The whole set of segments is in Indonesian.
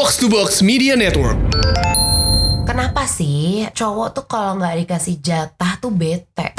Box to Box Media Network. Kenapa sih cowok tuh kalau nggak dikasih jatah tuh bete?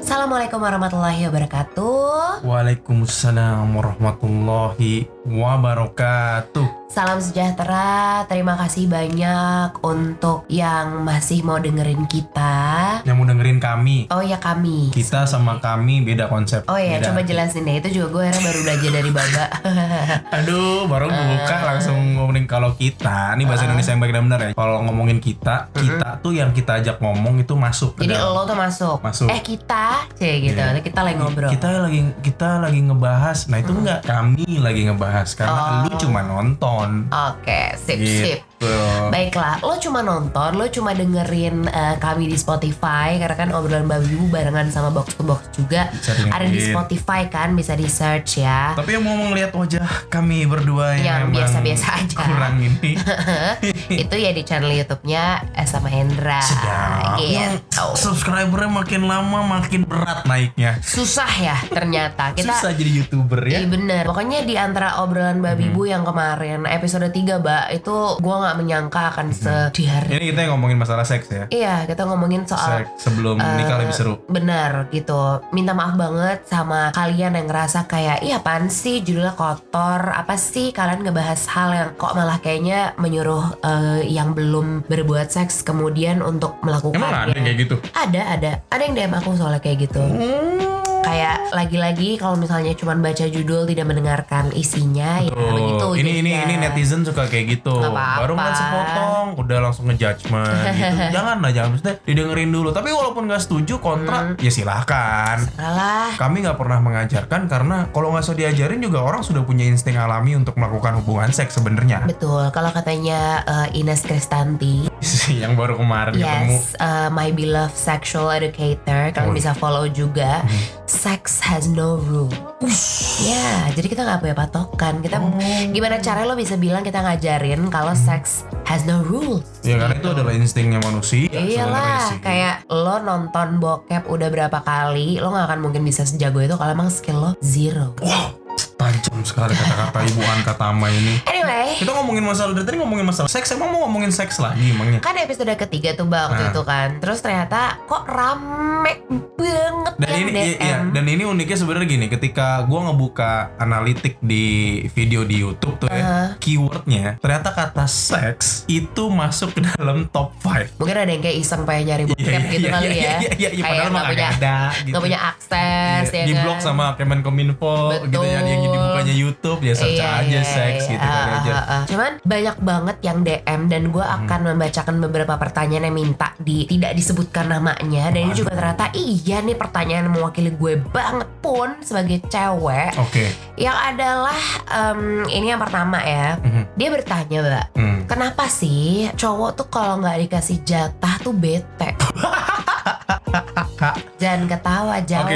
Assalamualaikum warahmatullahi wabarakatuh. Waalaikumsalam warahmatullahi wabarakatuh. Salam sejahtera. Terima kasih banyak untuk yang masih mau dengerin kita. Yang mau dengerin kami, Oh ya kami. kita sama kami beda konsep. Oh ya, beda coba jelasin deh. Itu juga gue akhirnya baru belajar dari Baba. Aduh, baru buka Ah. langsung ngomongin kalau kita. Ini bahasa Indonesia yang baik dan benar ya. Kalau ngomongin kita, kita tuh yang kita ajak ngomong itu masuk Jadi lo tuh masuk. Masuk. Eh kita, cie gitu. Iya. Kita lagi ngobrol. Kita lagi kita lagi ngebahas. Nah, itu enggak kami lagi ngebahas karena Oh. lu cuma nonton. Oke, sip sip. Baiklah, lo cuma nonton, lo cuma dengerin eh, kami di Spotify karena kan obrolan babi bu barengan sama box to box juga ada di Spotify kan, bisa di search ya. Tapi yang mau ngeliat wajah kami berdua yang, Yang biasa-biasa aja. Kurang ini. Itu ya di channel YouTube-nya eh, sama Hendra. Sedap. Gitu. Subscribernya makin lama makin berat naiknya. Susah ya ternyata. Kita Susah jadi youtuber ya. Iya bener Pokoknya di antara obrolan babi bu yang kemarin Episode 3 mbak Itu gua nggak menyangka akan sedihar Ini kita yang ngomongin masalah seks ya. Iya kita ngomongin soal Seks sebelum nikah lebih seru. Benar gitu. Minta maaf banget sama kalian yang ngerasa kayak Ih apaan sih? Judulnya kotor. Apa sih kalian ngebahas hal yang Kok malah kayaknya menyuruh eh, Yang belum berbuat seks Kemudian untuk melakukannya? Emang ada yang kayak gitu? Ada ada. Ada yang DM aku soalnya kayak gitu Kayak lagi-lagi kalau misalnya cuman baca judul tidak mendengarkan isinya ya Tuh, begitu ini ini jadinya. ini netizen suka kayak gitu. Nggak apa-apa. Baru ngeliat sepotong udah langsung ngejudgment gitu. jangan lah, jangan maksudnya didengerin dulu. Tapi walaupun nggak setuju kontra, Hmm. ya silahkan. Salah Kami nggak pernah mengajarkan karena kalau nggak usah diajarin juga orang sudah punya insting alami untuk melakukan hubungan seks sebenarnya. Betul, kalau katanya eh, Ines Kristanti, yang baru kemarin ketemu. yes, eh, my beloved sexual educator, kalian Oh. bisa follow juga. Hmm. Sex has no rule. Ya, jadi kita nggak punya patokan. Kita Oh. gimana cara lo bisa bilang kita ngajarin kalau sex has no rules? Ya karena itu adalah instingnya manusia. Iyalah, sih. kayak lo nonton bokep udah berapa kali, lo nggak akan mungkin bisa sejago itu kalau emang skill lo zero. Wow, tajam sekali kata-kata Ibu Anka Tama ini. Anyway, Kita ngomongin masalah dari tadi ngomongin masalah seks, emang mau ngomongin seks lagi emangnya? kan episode ketiga tuh bang waktu Nah. itu kan, terus ternyata kok rame banget Dan ini DM. iya, iya, dan ini uniknya sebenarnya gini, ketika gua ngebuka analitik di video di YouTube tuh ya, keywordnya ternyata kata seks itu masuk ke dalam top 5 Mungkin ada yang kayak iseng pengen nyari bokep gitu kali ya. Iya, iya, iya, Kayak padahal mah nggak punya ada gitu. nggak punya akses Iya, ya di kan. blog sama Kemenkominfo gitu ya yang dibukanya YouTube ya search Iya, aja iya, seks iya. gitu Ah, aja. Hmm. ah. Cuman banyak banget yang DM dan gue akan membacakan beberapa pertanyaan yang minta di tidak disebutkan namanya dan ini juga ternyata iya nih pertanyaan mewakili gue banget pun sebagai cewek Oke. yang adalah em, ini yang pertama ya Mhm. dia bertanya mbak Hmm. kenapa sih cowok tuh kalau nggak dikasih jatah tuh bete jangan ketawa jawab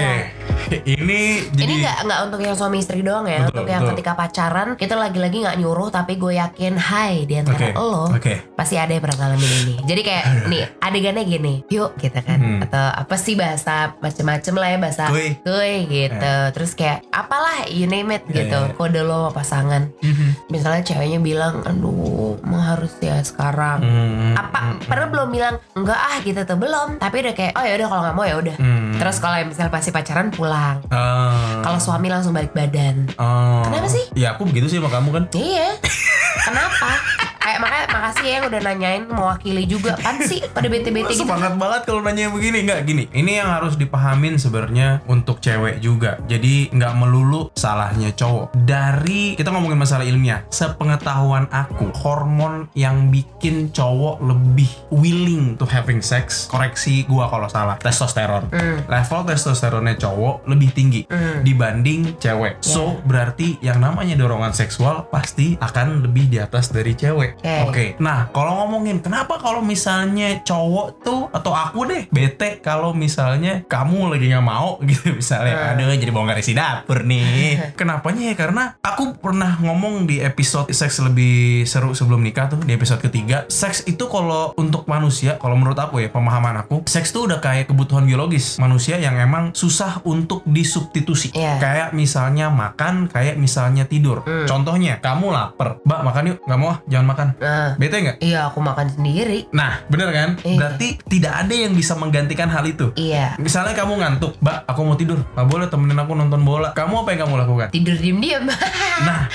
Ini jadi ini nggak nggak untuk yang suami istri doang ya, Betul, untuk yang betul. ketika pacaran kita lagi-lagi nggak nyuruh tapi gue yakin hai di antara Oke. lo Oke. pasti ada yang pernah ngalamin ini. Jadi kayak nih adegannya gini, yuk gitu kan, Hmm. atau apa sih bahasa macem-macem lah ya bahasa Kuy. kuy gitu. Terus kayak apalah you name it Ya, gitu, ya, ya. kode lo sama pasangan. Mhm. Misalnya ceweknya bilang, aduh mau harus ya sekarang. Hmm. Apa? Padahal belum bilang enggak ah gitu tuh belum. Tapi udah kayak oh ya udah kalau nggak mau ya udah. Hmm. Terus kalau yang misalnya pasti pacaran pulang. Ah. Kalau suami langsung balik badan. Oh. Kenapa sih? Ya aku begitu sih sama kamu kan. Iya. Kenapa? Kayak makanya makasih ya yang udah nanyain mewakili juga kan sih pada bete-bete gitu. Semangat banget kalau nanya yang begini nggak gini. Ini yang harus dipahamin sebenarnya untuk cewek juga. Jadi nggak melulu salahnya cowok. Dari kita ngomongin masalah ilmiah, sepengetahuan aku, hormon yang bikin cowok lebih willing to having sex, koreksi gua kalau salah, testosteron. Hmm. Level testosteronnya cowok lebih tinggi Hmm. dibanding cewek. So berarti yang namanya dorongan seksual pasti akan lebih di atas dari cewek. Oke. Oke. Nah, kalau ngomongin kenapa kalau misalnya cowok tuh atau aku deh bete kalau misalnya kamu lagi nggak mau gitu misalnya. Hmm. Aduh, jadi bongkar isi dapur nih. Kenapanya ya? Karena aku pernah ngomong di episode seks lebih seru sebelum nikah tuh di episode ketiga. Seks itu kalau untuk manusia, kalau menurut aku ya pemahaman aku, seks tuh udah kayak kebutuhan biologis manusia yang emang susah untuk disubstitusi. Iya. Kayak misalnya makan, kayak misalnya tidur. Hmm. Contohnya, kamu lapar, mbak makan yuk, nggak mau ah, jangan makan. Nah, Bete nggak? iya aku makan sendiri. Nah, bener kan? Iya. Berarti tidak ada yang bisa menggantikan hal itu. Iya. Misalnya kamu ngantuk, mbak, aku mau tidur. Nggak boleh temenin aku nonton bola. Kamu apa yang kamu lakukan? Tidur diem-diem. Nah,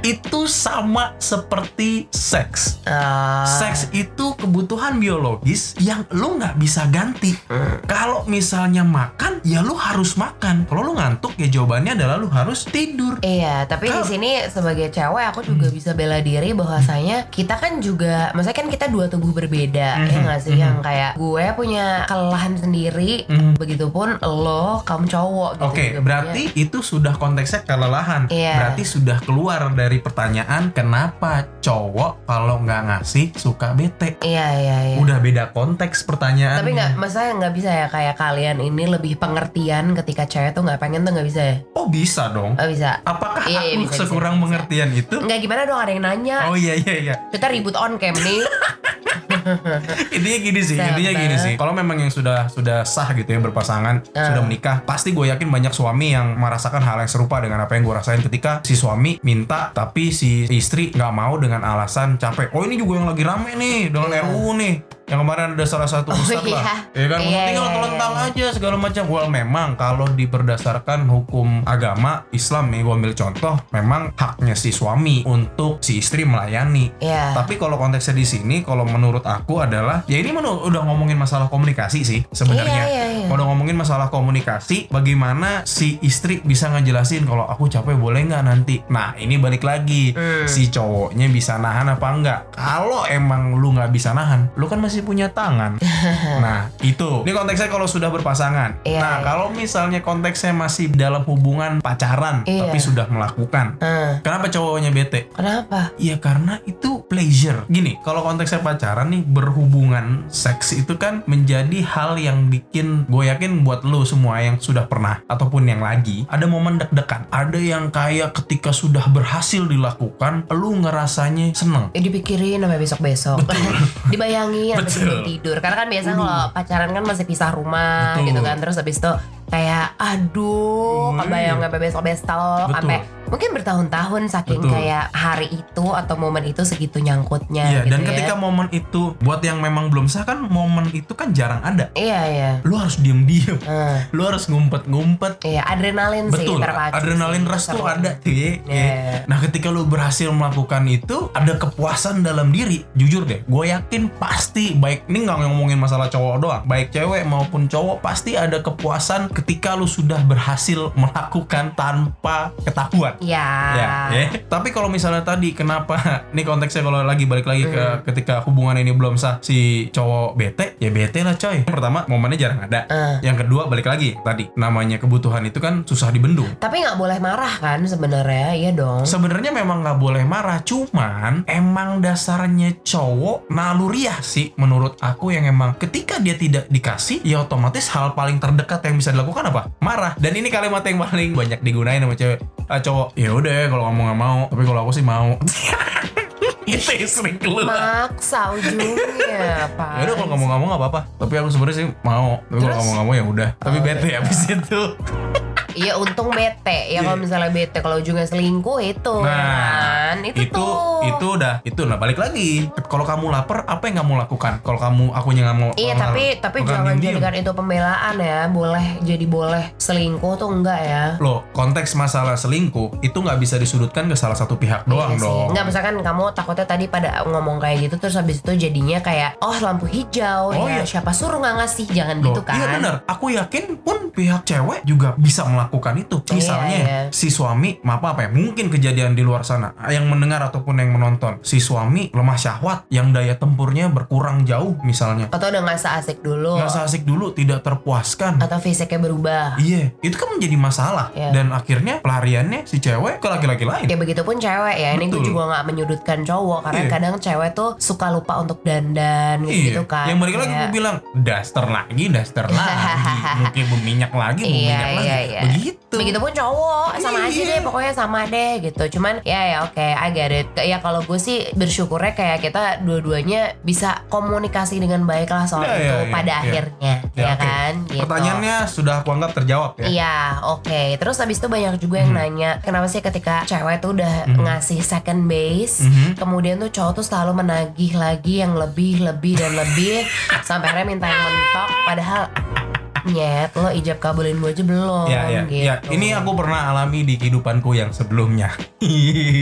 itu sama seperti seks. Ah. Seks itu kebutuhan biologis yang lu nggak bisa ganti. Hmm. Kalau misalnya makan, ya lu harus makan. Kalau lu ngantuk, ya jawabannya adalah lu harus tidur. Iya, tapi di Kalau- sini sebagai cewek aku juga Hmm. bisa bela diri bahwasanya kita kan juga, maksudnya kan kita dua tubuh berbeda, ya Mhm, nggak sih? mhm. Yang kayak gue punya kelelahan sendiri, Mhm. begitupun lo, kamu cowok gitu. Oke, juga berarti itu sudah konteksnya kelelahan. Iya. Berarti sudah keluar dari pertanyaan kenapa cowok kalau nggak ngasih suka bete. punya. Iya, iya, iya. Udah beda konteks pertanyaannya. Tapi nggak, maksudnya nggak bisa ya kayak kalian ini lebih pengertian ketika cewek tuh nggak pengen tuh nggak bisa ya? Oh bisa dong. Nggak bisa. Apakah Iya, iya, aku bisa, bisa, sekurang bisa. pengertian itu? Nggak gimana dong ada yang nanya. Oh iya iya iya. Kita ribut on cam nih. Intinya gini sih, intinya gini sih. Kalau memang yang sudah sudah sah gitu ya berpasangan, Ah. sudah menikah, pasti gue yakin banyak suami yang merasakan hal yang serupa dengan apa yang gue rasain ketika si suami minta tapi si istri nggak mau dengan alasan capek. Oh ini juga yang lagi rame nih dengan Iya. RUU nih. Yang kemarin ada salah satu Oh, ustadz iya. lah, ya kan, Iya, tinggal iya, telentang iya. aja segala macam. Well memang kalau berdasarkan hukum agama Islam nih, gue ambil contoh, memang haknya si suami untuk si istri melayani. Iya. Tapi kalau konteksnya di sini, kalau menurut aku adalah ya ini menu- udah ngomongin masalah komunikasi sih sebenarnya. Iya, iya, iya. Kalau ngomongin masalah komunikasi, bagaimana si istri bisa ngejelasin kalau aku capek boleh nggak nanti? Nah ini balik lagi, Hmm. si cowoknya bisa nahan apa enggak? Kalau emang lu nggak bisa nahan, lu kan masih punya tangan. nah itu, ini konteksnya kalau sudah berpasangan. Iya, nah iya. kalau misalnya konteksnya masih dalam hubungan pacaran, Iya. tapi sudah melakukan, Ah, kenapa cowoknya bete? kenapa? Ya karena itu pleasure. Gini, kalau konteksnya pacaran nih berhubungan seks itu kan menjadi hal yang bikin gue yakin buat lo semua yang sudah pernah ataupun yang lagi ada momen deg-degan. Ada yang kayak ketika sudah berhasil dilakukan, lu ngerasanya seneng. Ya dipikirin sampai besok-besok. Dibayangin Betul. sebelum tidur. Karena kan biasa kalau pacaran kan masih pisah rumah Betul. gitu kan. Terus habis itu kayak aduh, Wih. kebayang sampai besok-besok Betul. sampai mungkin bertahun-tahun saking Betul. kayak hari itu atau momen itu segitu nyangkutnya Iya, gitu dan ya. ketika momen itu buat yang memang belum sah kan momen itu kan jarang ada. Iya, iya. Lu harus diem-diem. Ah, Lu harus ngumpet-ngumpet iya, adrenalin sih Betul, terpacu adrenalin sih, rush tuh ada tuh ya. Ya. Nah ketika lu berhasil melakukan itu, ada kepuasan dalam diri. Jujur deh, gue yakin pasti baik ini nggak ngomongin masalah cowok doang, baik cewek maupun cowok pasti ada kepuasan ketika lu sudah berhasil melakukan tanpa ketahuan. Iya. Ya, ya. Tapi kalau misalnya tadi kenapa ini konteksnya kalau lagi balik lagi ke Hmm. ketika hubungan ini belum sah si cowok bete, ya bete lah coy. Yang pertama momennya jarang ada. Ah. Yang kedua balik lagi tadi namanya kebutuhan itu kan susah dibendung. Tapi nggak boleh marah kan sebenarnya, iya dong. Sebenarnya memang nggak boleh marah, cuman emang dasarnya cowok naluriah sih menurut aku yang emang ketika dia tidak dikasih, ya otomatis hal paling terdekat yang bisa dilakukan apa? Marah. Dan ini kalimat yang paling banyak digunain sama cewek. Ah, cowok, ya udah kalau kamu nggak mau, tapi kalau aku sih mau. itu yang sering keluar. Maksa ujungnya, Pak. Ya udah kalau kamu nggak mau nggak apa-apa. Tapi aku sebenarnya sih mau. Tapi kalau kamu nggak mau ya udah. Tapi Oh, bete iya. habis itu. Iya untung bete. Ya kalau misalnya bete kalau ujungnya selingkuh itu Iya. Nah, kan. Itu, itu tuh. itu udah itu nah balik lagi. Kalau kamu lapar apa yang kamu lakukan? Kalau kamu akunya nggak mau Iya tapi nggak- tapi jangan jadikan itu pembelaan ya. Boleh jadi boleh selingkuh tuh enggak ya? Loh konteks masalah selingkuh itu nggak bisa disudutkan ke salah satu pihak doang Iya dong. Enggak misalkan kamu takutnya tadi pada ngomong kayak gitu terus habis itu jadinya kayak oh lampu hijau Oh, ya iya. siapa suruh nggak ngasih? Jangan Loh, gitu kan? iya bener. Aku yakin pun pihak cewek juga bisa melakukan melakukan itu. Misalnya iya. si suami, maaf apa ya, mungkin kejadian di luar sana yang mendengar ataupun yang menonton, si suami lemah syahwat yang daya tempurnya berkurang jauh misalnya. Atau udah nggak seasik dulu. Nggak asik dulu, tidak terpuaskan. Atau fisiknya berubah. Iya, itu kan menjadi masalah Iya. dan akhirnya pelariannya si cewek ke laki-laki lain. Ya begitu pun cewek ya. Ini gue juga nggak menyudutkan cowok karena Iya. kadang cewek tuh suka lupa untuk dandan gitu, Iya, kan. yang balik lagi Kayak- gue bilang daster lagi, daster lagi, mungkin berminyak lagi, Iya, berminyak lagi, iya, iya. begitu. Begitupun cowok sama aja Iya. deh pokoknya sama deh gitu. Cuman ya ya oke I get it. Ya kalau gue sih bersyukurnya kayak kita dua-duanya bisa komunikasi dengan baik lah soal Iya, itu iya, iya, pada iya. akhirnya Ya, ya oke. kan. Gitu. Pertanyaannya sudah aku anggap terjawab ya. Iya, oke. Terus habis itu banyak juga yang Hmm. nanya, kenapa sih ketika cewek tuh udah Mhm. ngasih second base, Mhm. kemudian tuh cowok tuh selalu menagih lagi yang lebih, lebih dan lebih sampai akhirnya minta yang mentok, padahal nyet lo ijab kabulin gue aja belum Ya, ya, gitu. ya. Ini aku pernah alami di kehidupanku yang sebelumnya.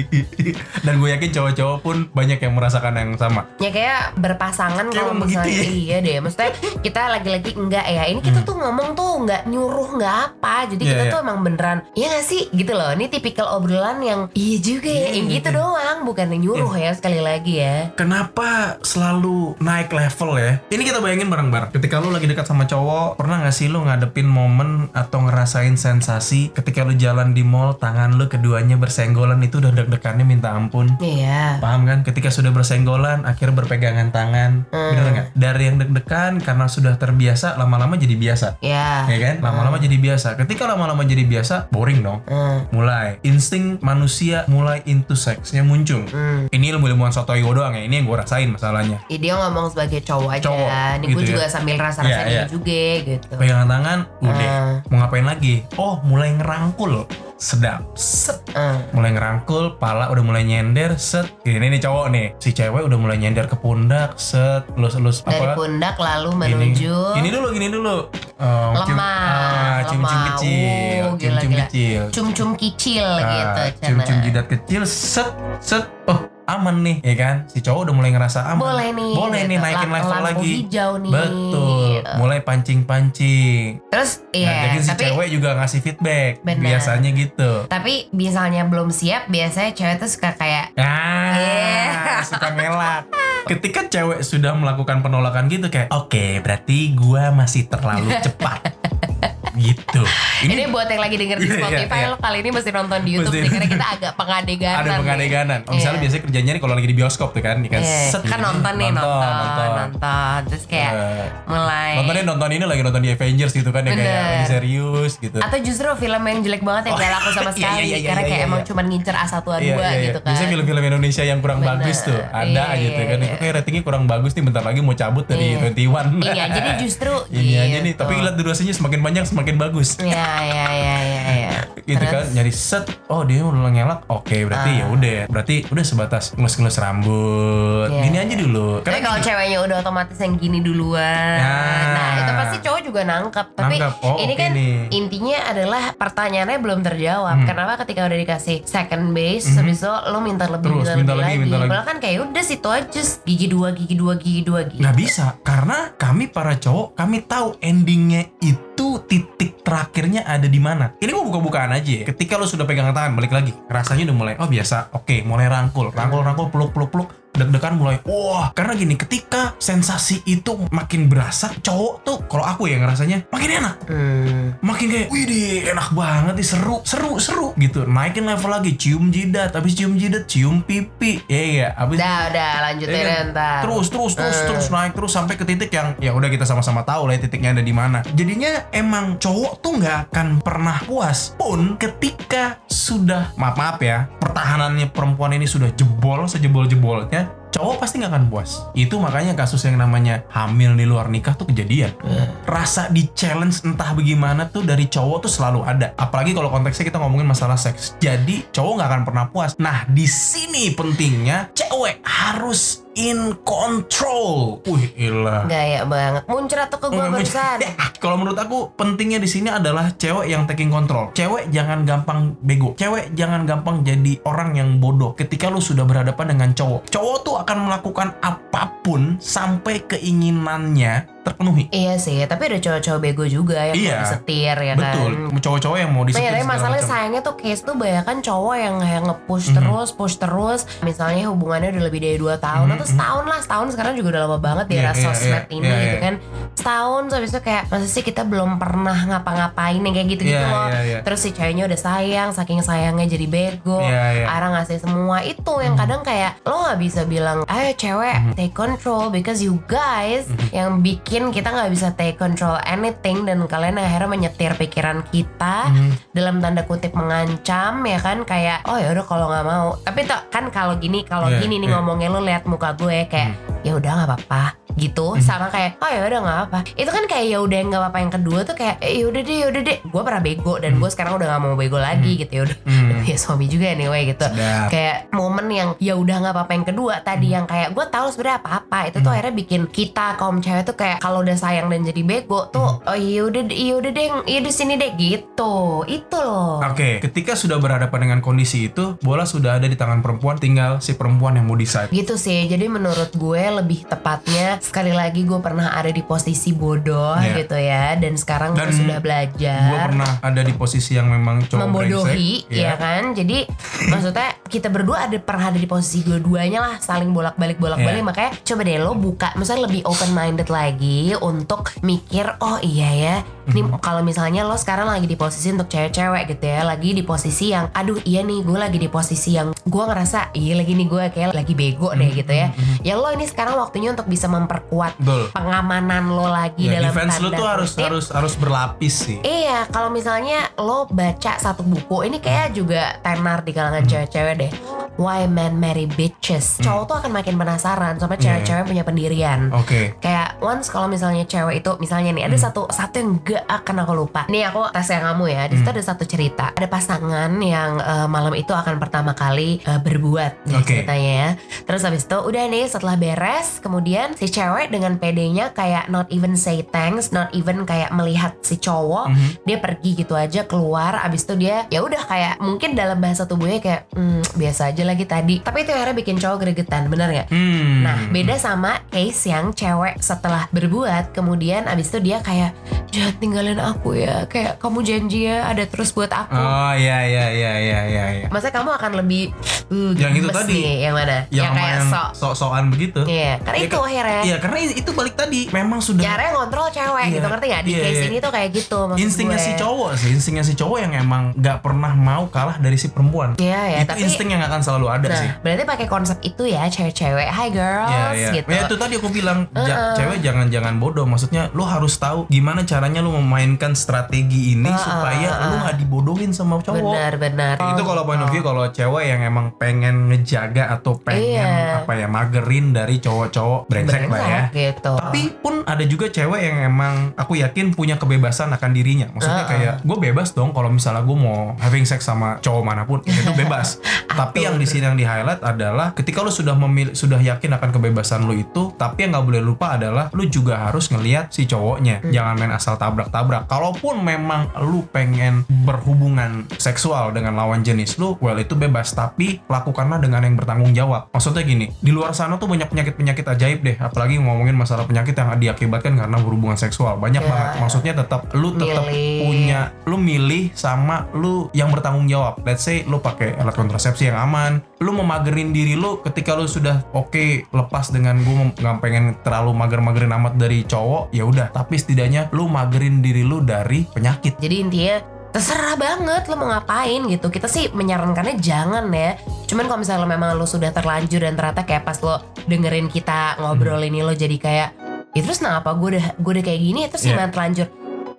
Dan gue yakin cowok-cowok pun banyak yang merasakan yang sama. Ya kayak berpasangan Kayak kalau misalnya ya? iya deh. Maksudnya kita lagi-lagi enggak ya. Ini kita Hmm. tuh ngomong tuh enggak nyuruh enggak apa. Jadi Iya, kita iya. tuh emang beneran Iya gak sih gitu loh. Ini tipikal obrolan yang iya juga ya. Yang gitu iya. doang. Bukan yang nyuruh ya sekali lagi ya. Kenapa selalu naik level ya? Ini kita bayangin bareng-bareng. Ketika lu lagi dekat sama cowok, pernah gak sih lu ngadepin momen atau ngerasain sensasi ketika lu jalan di mall, tangan lu keduanya bersenggolan itu udah deg-degannya minta ampun. Iya. Paham kan? Ketika sudah bersenggolan, akhirnya berpegangan tangan. Hmm. Bener nggak? Dari yang deg-degan karena sudah terbiasa, lama-lama jadi biasa. Ya. Ya kan? Lama-lama jadi biasa. Ketika lama-lama jadi biasa, boring dong. Hmm. Mulai insting manusia mulai into seksnya muncul. Hmm. Ini ilmu-ilmuwan sotoy gue doang ya. Ini yang gue rasain masalahnya. Ya, dia ngomong sebagai cowok aja. Cowok, Ini gue gitu juga ya. sambil rasa-rasa Iya, dia iya. juga gitu. Pegangan tangan, udah. Hmm. Mau ngapain lagi? Oh, mulai ngerangkul. Sedap. Set. Hmm. Mulai ngerangkul, pala udah mulai nyender, set. Ini nih cowok nih. Si cewek udah mulai nyender ke pundak, set. Elus-elus Dari apa? pundak lalu menuju Gini dulu, gini dulu. Oh, cium- lemah. ah, cium-cium lemah. kecil. Uh, Cium-cium gila-gila. kecil. cum-cum kicil Ah, gitu. cium-cium Cana. jidat kecil, set, set. Oh, aman nih, ya kan? Si cowok udah mulai ngerasa aman. Boleh nih. Boleh nih gitu. naikin Lam- level lampu lagi. hijau nih. Betul. gitu. Mulai pancing-pancing. Terus iya, nah, jadi si tapi cewek juga ngasih feedback. Benar. Biasanya gitu. tapi misalnya belum siap, biasanya cewek tuh suka kayak Ah, Iya. suka ngelak. Ketika cewek sudah melakukan penolakan gitu kayak, oke, berarti gua masih terlalu cepat. gitu. ini, buat yang lagi denger di Iya, iya, Spotify iya. lo kali ini mesti nonton di YouTube Mesti. karena kita agak pengadeganan. ada pengadeganan. Oh, misalnya Iya. biasanya kerjanya nih kalau lagi di bioskop tuh kan, nih kan, Iya, set kan gini, nonton nih nonton nonton, nonton. terus kayak Eh, mulai nontonnya nonton ini lagi nonton di Avengers gitu kan yang kayak lagi serius gitu. atau justru film yang jelek banget yang Oh, gak laku sama iya, sekali iya, iya, karena iya, kayak iya, emang iya. cuma ngincer A1 A2 Iya, iya, iya. gitu kan. Biasanya film-film Indonesia yang kurang Bener. bagus tuh ada Iya, tuh kan. iya, Itu kayak ratingnya kurang bagus nih bentar lagi mau cabut dari Iya. 21. Iya, jadi justru ini aja nih, gitu. tapi lihat durasinya semakin panjang semakin bagus. Iya, iya, iya, iya, iya. Gitu Terus? kan nyari set oh dia udah ngelak oke berarti Ah. ya udah berarti udah sebatas ngelus-ngelus rambut Iya. gini aja dulu Tapi kalau ceweknya udah otomatis yang gini duluan. Ya. Nah, itu pasti cowok juga nangkep. Tapi Nangkep. Oh, ini oke kan nih. intinya adalah pertanyaannya belum terjawab. Hmm. Kenapa ketika udah dikasih second base, Mhm. habis itu lo minta lebih, Terus, minta, minta lebih lagi, minta lagi. Padahal kan kayak udah situ aja gigi dua, gigi dua, gigi dua, gitu. nggak bisa karena kami para cowok kami tahu endingnya itu titik terakhirnya ada di mana ini gua buka-bukaan aja ya. Ketika lo sudah pegangan tangan balik lagi. Rasanya udah mulai oh biasa. Oke mulai rangkul. Rangkul rangkul peluk peluk peluk deg-degan mulai wah karena gini ketika sensasi itu makin berasa cowok tuh kalau aku ya ngerasanya makin enak Hmm. makin kayak wih deh enak banget nih seru seru seru gitu naikin level lagi cium jidat habis cium jidat cium pipi ya ya habis Udah, udah lanjutin ntar. terus terus terus Hmm. terus naik terus sampai ke titik yang ya udah kita sama-sama tahu lah ya titiknya ada di mana jadinya emang cowok tuh nggak akan pernah puas pun ketika sudah maaf maaf ya pertahanannya perempuan ini sudah jebol sejebol jebolnya cowok pasti nggak akan puas. Itu makanya kasus yang namanya hamil di luar nikah tuh kejadian. Rasa di challenge entah bagaimana tuh dari cowok tuh selalu ada. Apalagi kalau konteksnya kita ngomongin masalah seks. Jadi cowok nggak akan pernah puas. Nah di sini pentingnya cewek harus in control. Wih, ilah. Gaya banget. Muncrat tuh ke gue barusan. Kalau menurut aku pentingnya di sini adalah cewek yang taking control. Cewek jangan gampang bego. Cewek jangan gampang jadi orang yang bodoh ketika lu sudah berhadapan dengan cowok. Cowok tuh akan melakukan apa pun sampai keinginannya terpenuhi. Iya sih, tapi ada cowok-cowok bego juga yang Iya. mau disetir ya Betul. kan. Cowok-cowok yang mau disetir ya, segala masalahnya macam. sayangnya tuh case tuh banyak kan cowok yang kayak nge-push Mhm. terus, push terus. Misalnya hubungannya udah lebih dari 2 tahun Mhm, atau setahun lah, setahun sekarang juga udah lama banget di Iya, era iya, sosmed iya, ini iya, gitu iya. kan. Setahun habis itu kayak masa sih kita belum pernah ngapa-ngapain yang kayak gitu-gitu Iya, loh. iya, iya. Terus si ceweknya udah sayang, saking sayangnya jadi bego. Iya. Akhirnya ngasih semua itu yang kadang kayak lo nggak bisa bilang ayo cewek take control because you guys yang bikin kita nggak bisa take control anything dan kalian akhirnya menyetir pikiran kita dalam tanda kutip mengancam ya kan kayak oh ya udah kalau nggak mau tapi tuh kan kalau gini kalau Iya, gini nih iya. ngomongnya lo lihat muka gue kayak ya udah nggak apa-apa gitu sama kayak oh ya udah nggak apa itu kan kayak ya udah nggak apa-apa. Yang kedua tuh kayak eh, ya udah deh ya udah deh. Gue pernah bego dan gue sekarang udah nggak mau bego lagi gitu ya udah. Hmm. ya suami juga anyway gitu. Sedap. kayak momen yang ya udah nggak apa-apa. Yang kedua tadi yang kayak gue tahu sebenarnya apa-apa. Itu tuh akhirnya bikin kita kaum cewek tuh kayak kalau udah sayang dan jadi bego tuh oh iya udah iya udah deh iya di sini deh gitu. Itu loh. Oke, ketika sudah berhadapan dengan kondisi itu, bola sudah ada di tangan perempuan, tinggal si perempuan yang mau decide. gitu sih. Jadi menurut gue lebih tepatnya sekali lagi gue pernah ada di posisi bodoh Iya. gitu ya dan sekarang gue sudah Gue belajar pernah ada di posisi yang memang cowok membodohi brengsek, ya kan jadi maksudnya kita berdua ada pernah ada di posisi dua-duanya lah saling bolak-balik bolak-balik Iya. makanya coba deh lo buka misalnya lebih open minded lagi untuk mikir oh iya ya ini Mhm. kalau misalnya lo sekarang lagi di posisi untuk cewek-cewek gitu ya lagi di posisi yang aduh iya nih gue lagi di posisi yang gue ngerasa iya lagi nih gue kayak lagi bego deh Mhm. gitu ya ya lo ini sekarang waktunya untuk bisa memperkuat Betul. pengamanan lo lagi Ya, dalam defense tanda tuh harus kutip. harus harus berlapis sih. Iya, kalau misalnya lo baca satu buku, ini kayak juga tenar di kalangan Hmm. cewek-cewek deh. Why Men Marry Bitches. Cowok tuh akan makin penasaran sampai cewek-cewek punya pendirian. Oke. Kayak once kalau misalnya cewek itu misalnya nih ada Hmm. satu satu yang gak akan aku lupa. Nih aku tes yang kamu ya. Di situ Hmm. ada satu cerita. Ada pasangan yang eh, malam itu akan pertama kali eh, berbuat Oke. ceritanya ya. Terus habis itu udah nih setelah beres kemudian si cewek dengan pedenya kayak not even say thanks, not even kayak melihat si cowok Mhm. dia pergi gitu aja keluar abis itu dia ya udah kayak mungkin dalam bahasa tubuhnya kayak "Hmm, biasa aja lagi tadi tapi itu akhirnya bikin cowok gregetan bener nggak Hmm. Nah beda sama case yang cewek setelah berbuat kemudian abis itu dia kayak jangan tinggalin aku ya kayak kamu janji ya ada terus buat aku Oh iya iya iya iya iya. iya. Masa kamu akan lebih uh, Yang itu tadi. nih, yang mana? Yang, sama kayak yang sok sok-sokan begitu. Iya karena Iya, itu akhirnya Iya karena itu balik tadi memang sudah Caranya ngontrol cewek Iya, gitu ngerti gak? Di iya, case iya. ini tuh kayak gitu instingnya gue. si cowok sih, instingnya si cowok yang emang nggak pernah mau kalah dari si perempuan. Iya ya itu tapi insting yang akan selalu ada Nah, sih. berarti pakai konsep itu ya cewek-cewek, hi girls Iya, iya. gitu. Ya itu tadi aku bilang, ja- Uh-uh. cewek jangan-jangan bodoh. Maksudnya lu harus tahu gimana caranya lu memainkan strategi ini Uh-uh, supaya lu uh-uh. nggak dibodohin sama cowok. Benar-benar. itu kalau point of view kalau cewek yang emang pengen ngejaga atau pengen Iya. apa ya magerin dari cowok-cowok brengsek lah ya. gitu. Tapi pun ada juga cewek yang emang aku yakin punya kebebasan akan dirinya. Maksudnya Uh-uh. kayak gue bebas dong kalau misalnya gue mau having sex sama cowok mana pun itu bebas. tapi yang di sini yang di highlight adalah ketika lu sudah memilih sudah yakin akan kebebasan lu itu, tapi yang nggak boleh lupa adalah lu juga harus ngelihat si cowoknya. Hmm. Jangan main asal tabrak-tabrak. Kalaupun memang lu pengen berhubungan seksual dengan lawan jenis lu, well itu bebas. Tapi lakukanlah dengan yang bertanggung jawab. Maksudnya gini, di luar sana tuh banyak penyakit-penyakit ajaib deh. Apalagi ngomongin masalah penyakit yang diakibatkan karena berhubungan seksual. Banyak Ya. banget. Maksudnya tetap lu tetap Milih. punya lu milih sama lu yang bertanggung jawab. Let's say lu pakai alat kontrasepsi yang aman, lu memagerin diri lu ketika lu sudah oke lepas dengan gue nggak pengen terlalu mager-magerin amat dari cowok, ya udah. Tapi setidaknya lu magerin diri lu dari penyakit. Jadi intinya terserah banget lo mau ngapain gitu. Kita sih menyarankannya jangan ya. Cuman kalau misalnya lo memang lo sudah terlanjur dan ternyata kayak pas lo dengerin kita ngobrol Hmm. ini lo jadi kayak ya terus kenapa gue udah gue udah kayak gini terus gimana terlanjur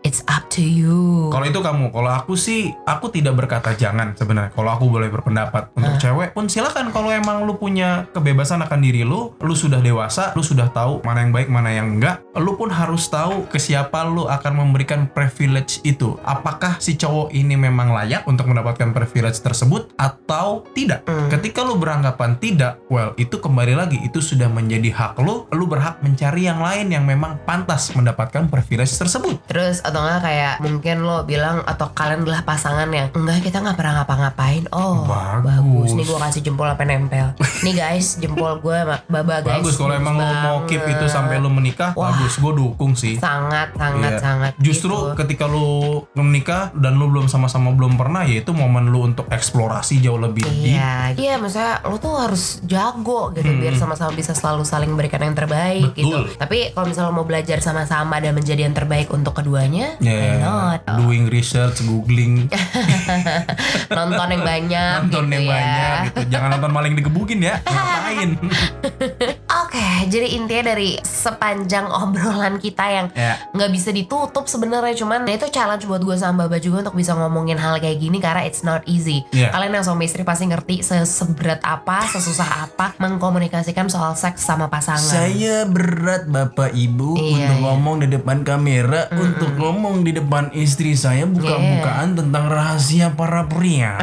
it's up to you. Kalau itu kamu, kalau aku sih aku tidak berkata jangan sebenarnya. Kalau aku boleh berpendapat untuk Ah. cewek pun silakan kalau emang lu punya kebebasan akan diri lu, lu sudah dewasa, lu sudah tahu mana yang baik, mana yang enggak, lu pun harus tahu ke siapa lu akan memberikan privilege itu. Apakah si cowok ini memang layak untuk mendapatkan privilege tersebut atau tidak? Hmm. Ketika lu beranggapan tidak, well itu kembali lagi itu sudah menjadi hak lu, lu berhak mencari yang lain yang memang pantas mendapatkan privilege tersebut. Terus atau enggak kayak mungkin lo bilang atau kalian adalah pasangan yang enggak kita nggak pernah ngapa-ngapain. Oh Bagus. Nih gue kasih jempol apa nempel. Nih guys jempol gue baba guys. Bagus kalau emang lu mau keep itu sampai lu menikah, Wah. bagus. Gue dukung sih. sangat sangat Iya. sangat. Justru gitu. ketika lu menikah dan lu belum sama-sama belum pernah, ya itu momen lu untuk eksplorasi jauh lebih. Iya, iya maksudnya lo tuh harus jago gitu biar sama-sama bisa selalu saling memberikan yang terbaik Hmm. Betul. gitu. Tapi kalau misalnya lo mau belajar sama-sama dan menjadi yang terbaik untuk keduanya, why Ya, not? doing research, googling, Nonton yang banyak nonton gitu yang ya. banyak gitu. Jangan nonton maling digebukin ya. Ngapain? Oke, jadi intinya dari sepanjang obrolan kita yang ya. nggak bisa ditutup sebenarnya cuman itu challenge buat gue sama Baba juga untuk bisa ngomongin hal kayak gini karena it's not easy. Iya. Kalian yang suami istri pasti ngerti seseberat apa, sesusah apa mengkomunikasikan soal seks sama pasangan. berat Bapak Ibu Iya, iya. ngomong di depan kamera, untuk ngomong di depan istri saya buka-bukaan tentang rahasia para pria.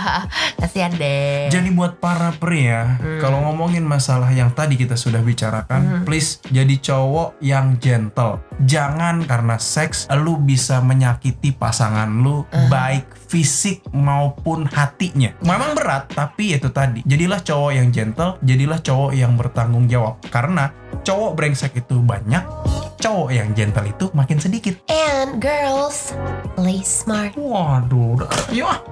Kasihan deh. Jadi buat para pria, kalau ngomongin masalah yang tadi kita sudah bicarakan, please jadi cowok yang gentle. Jangan karena seks lu bisa menyakiti pasangan lu baik fisik maupun hatinya. Memang berat, tapi itu tadi. Jadilah cowok yang gentle, jadilah cowok yang bertanggung jawab. Karena cowok brengsek itu banyak, cowok yang gentle itu makin sedikit. And girls, play smart. Waduh, udah- yuk ah.